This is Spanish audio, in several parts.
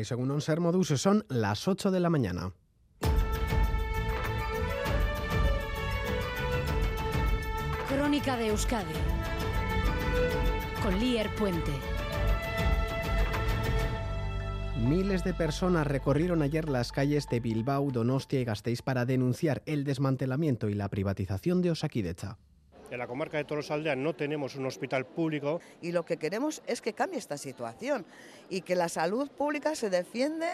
y según un ser modus son las 8 de la mañana. Crónica de Euskadi con Lier Puente. Miles de personas recorrieron ayer las calles de Bilbao, Donostia y Gasteiz para denunciar el desmantelamiento y la privatización de Osakidecha. En la comarca de Tolosaldea no tenemos un hospital público. Y lo que queremos es que cambie esta situación y que la salud pública se defiende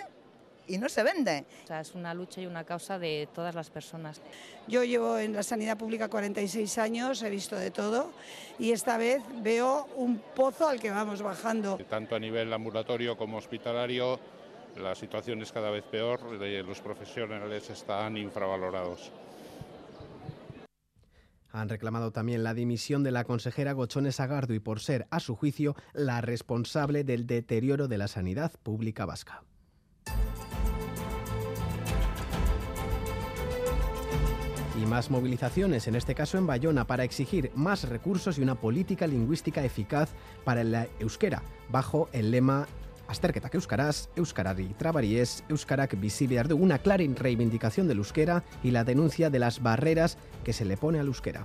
y no se vende. O sea, es una lucha y una causa de todas las personas. Yo llevo en la sanidad pública 46 años, he visto de todo y esta vez veo un pozo al que vamos bajando. Tanto a nivel ambulatorio como hospitalario, la situación es cada vez peor, los profesionales están infravalorados. Han reclamado también la dimisión de la consejera Gochones Agardo y por ser, a su juicio, la responsable del deterioro de la sanidad pública vasca. Y más movilizaciones, en este caso en Bayona, para exigir más recursos y una política lingüística eficaz para la euskera, bajo el lema Azterketak euskaraz, euskarari trabaries, euskarak bizi behar du, una clara reivindicación del euskera y la denuncia de las barreras que se le pone al euskera.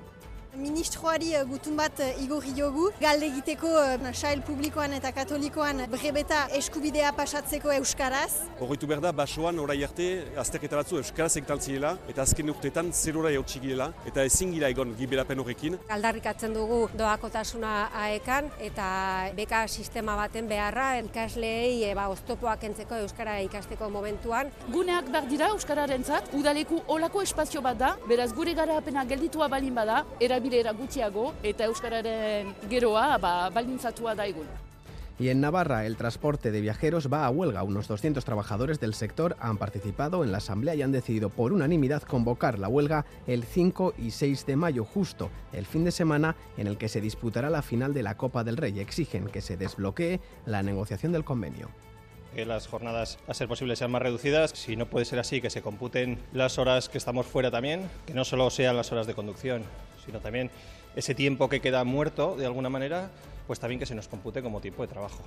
Ministroari eh, gutun bat eh, igorri jogu, galde egiteko uh, sail publikoan eta katolikoan brebeta eskubidea pasatzeko euskaraz. Horritu behar da, basoan orai arte azterketa batzu euskaraz egitan zirela, eta azken urteetan zerora jautsi girela, eta ezin gira egon giberapen horrekin. Aldarrikatzen dugu doakotasuna aekan, eta beka sistema baten beharra, ikasleei eba oztopoak entzeko euskara ikasteko momentuan. Guneak behar dira euskararen zat, udaleku olako espazio bat da, beraz gure gara apena gelditua balin bada, Y en Navarra, el transporte de viajeros va a huelga. Unos 200 trabajadores del sector han participado en la asamblea y han decidido por unanimidad convocar la huelga el 5 y 6 de mayo, justo el fin de semana en el que se disputará la final de la Copa del Rey. Exigen que se desbloquee la negociación del convenio que las jornadas a ser posible sean más reducidas. Si no puede ser así, que se computen las horas que estamos fuera también, que no solo sean las horas de conducción, sino también ese tiempo que queda muerto de alguna manera, pues también que se nos compute como tiempo de trabajo.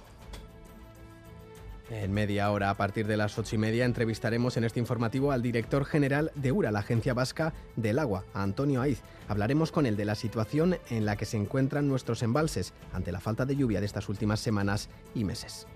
En media hora, a partir de las ocho y media, entrevistaremos en este informativo al director general de URA, la Agencia Vasca del Agua, Antonio Aiz. Hablaremos con él de la situación en la que se encuentran nuestros embalses ante la falta de lluvia de estas últimas semanas y meses.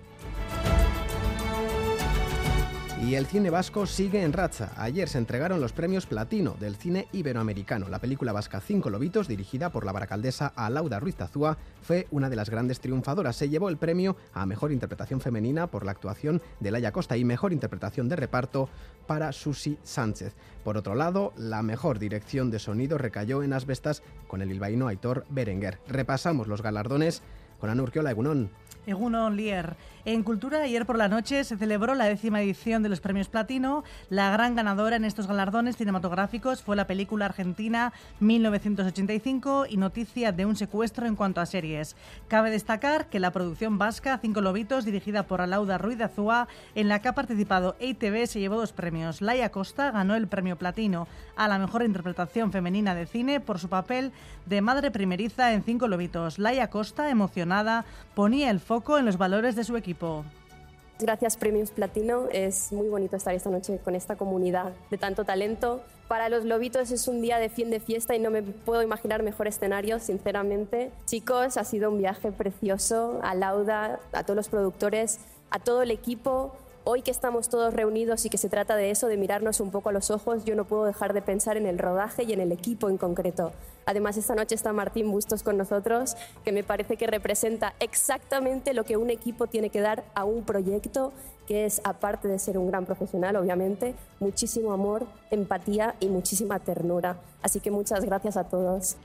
Y el cine vasco sigue en racha. Ayer se entregaron los premios Platino del cine iberoamericano. La película vasca Cinco Lobitos, dirigida por la baracaldesa Alauda Ruiz Tazúa, fue una de las grandes triunfadoras. Se llevó el premio a Mejor Interpretación Femenina por la actuación de Laia Costa y Mejor Interpretación de Reparto para Susi Sánchez. Por otro lado, la mejor dirección de sonido recayó en Asbestas con el bilbaíno Aitor Berenguer. Repasamos los galardones con Anurquiola Egunón. Egunon Lier. En Cultura, ayer por la noche se celebró la décima edición de los Premios Platino. La gran ganadora en estos galardones cinematográficos fue la película argentina 1985 y Noticia de un secuestro en cuanto a series. Cabe destacar que la producción vasca Cinco Lobitos, dirigida por Alauda Ruiz de Azúa, en la que ha participado EITV, se llevó dos premios. Laia Costa ganó el premio Platino a la mejor interpretación femenina de cine por su papel de madre primeriza en Cinco Lobitos. Laia Costa, emocionada, ponía el foco en los valores de su equipo. Gracias Premios Platino, es muy bonito estar esta noche con esta comunidad de tanto talento. Para los lobitos es un día de fin de fiesta y no me puedo imaginar mejor escenario, sinceramente. Chicos, ha sido un viaje precioso, a Lauda, a todos los productores, a todo el equipo. Hoy que estamos todos reunidos y que se trata de eso, de mirarnos un poco a los ojos, yo no puedo dejar de pensar en el rodaje y en el equipo en concreto. Además, esta noche está Martín Bustos con nosotros, que me parece que representa exactamente lo que un equipo tiene que dar a un proyecto, que es, aparte de ser un gran profesional, obviamente, muchísimo amor, empatía y muchísima ternura. Así que muchas gracias a todos.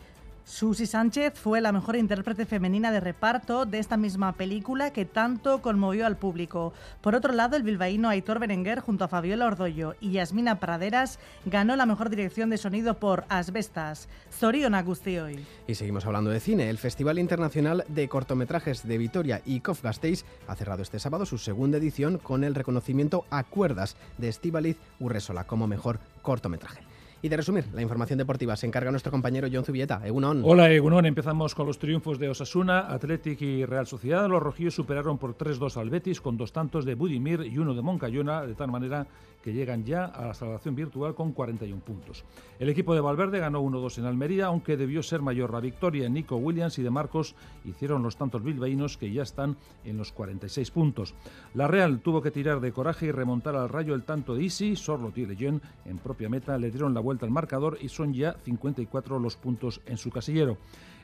Susi Sánchez fue la mejor intérprete femenina de reparto de esta misma película que tanto conmovió al público. Por otro lado, el bilbaíno Aitor Berenguer junto a Fabiola Ordollo y Yasmina Praderas ganó la mejor dirección de sonido por Asbestas. Zorion hoy. Y seguimos hablando de cine. El Festival Internacional de Cortometrajes de Vitoria y Kof Gasteiz ha cerrado este sábado su segunda edición con el reconocimiento a cuerdas de Estivaliz Urresola como mejor cortometraje. Y de resumir, la información deportiva se encarga nuestro compañero John Zubieta. Egunon. Hola, Egunon. Empezamos con los triunfos de Osasuna, Athletic y Real Sociedad. Los rojillos superaron por 3-2 al Betis con dos tantos de Budimir y uno de Moncayona, de tal manera que llegan ya a la salvación virtual con 41 puntos. El equipo de Valverde ganó 1-2 en Almería, aunque debió ser mayor la victoria. Nico Williams y de Marcos hicieron los tantos bilbaínos que ya están en los 46 puntos. La Real tuvo que tirar de coraje y remontar al rayo el tanto de Isi, Sorlot y Lejeune en propia meta le dieron la vuelta al marcador y son ya 54 los puntos en su casillero.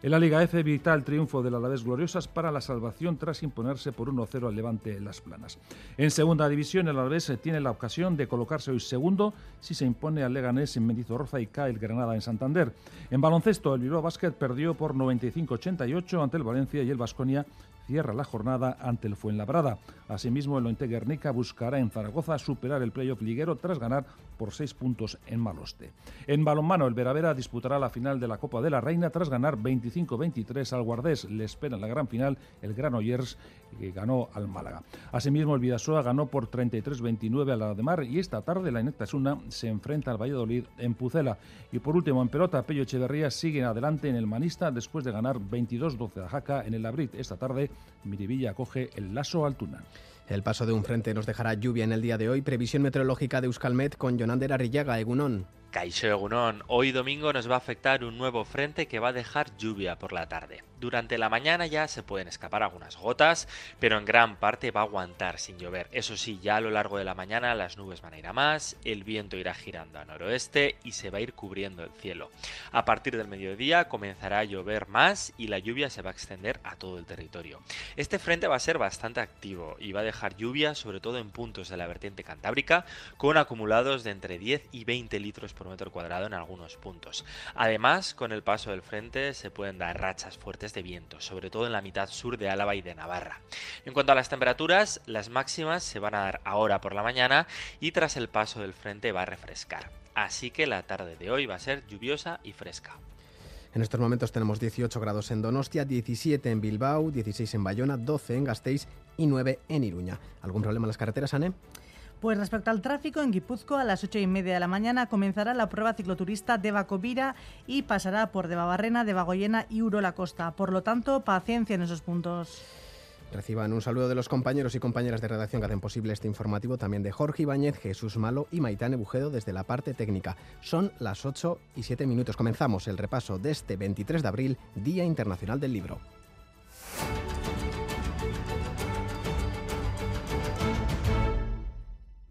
En la Liga F evita el triunfo del Alavés Gloriosas para la salvación tras imponerse por 1-0 al Levante en Las Planas. En segunda división el Alavés tiene la ocasión de colocarse hoy segundo si se impone al Leganés en Mendizorroza y cae el Granada en Santander. En baloncesto el Bilbao Basket perdió por 95-88 ante el Valencia y el Vasconia cierra la jornada ante el Fuenlabrada. Asimismo, el Ointe Guernica buscará en Zaragoza superar el playoff liguero tras ganar por seis puntos en Maloste. En balonmano, el Veravera disputará la final de la Copa de la Reina tras ganar 25-23 al Guardés. Le espera en la gran final el Granollers, que ganó al Málaga. Asimismo, el Vidasoa ganó por 33-29 al Ademar y esta tarde la Inectasuna se enfrenta al Valladolid en Pucela. Y por último, en pelota, Pello Echeverría sigue adelante en el Manista después de ganar 22-12 a Jaca en el Abrit. Esta tarde, Miribilla acoge el Laso Altuna. El paso de un frente nos dejará lluvia en el día de hoy. Previsión meteorológica de Euskalmet con Jonander Arrillaga, Egunón. Caixo Egunón, hoy domingo nos va a afectar un nuevo frente que va a dejar lluvia por la tarde. Durante la mañana ya se pueden escapar algunas gotas, pero en gran parte va a aguantar sin llover. Eso sí, ya a lo largo de la mañana las nubes van a ir a más, el viento irá girando a noroeste y se va a ir cubriendo el cielo. A partir del mediodía comenzará a llover más y la lluvia se va a extender a todo el territorio. Este frente va a ser bastante activo y va a dejar lluvia sobre todo en puntos de la vertiente cantábrica con acumulados de entre 10 y 20 litros por metro cuadrado en algunos puntos. Además, con el paso del frente se pueden dar rachas fuertes viento, sobre todo en la mitad sur de Álava y de Navarra. En cuanto a las temperaturas, las máximas se van a dar ahora por la mañana y tras el paso del frente va a refrescar. Así que la tarde de hoy va a ser lluviosa y fresca. En estos momentos tenemos 18 grados en Donostia, 17 en Bilbao, 16 en Bayona, 12 en Gasteiz y 9 en Iruña. ¿Algún problema en las carreteras, Anne? Pues respecto al tráfico, en Guipúzcoa a las 8 y media de la mañana comenzará la prueba cicloturista de Bacovira y pasará por Debabarrena, Debagoyena y Urola Costa. Por lo tanto, paciencia en esos puntos. Reciban un saludo de los compañeros y compañeras de redacción que hacen posible este informativo, también de Jorge Ibáñez, Jesús Malo y Maitane Bujedo desde la parte técnica. Son las 8 y 7 minutos. Comenzamos el repaso de este 23 de abril, Día Internacional del Libro.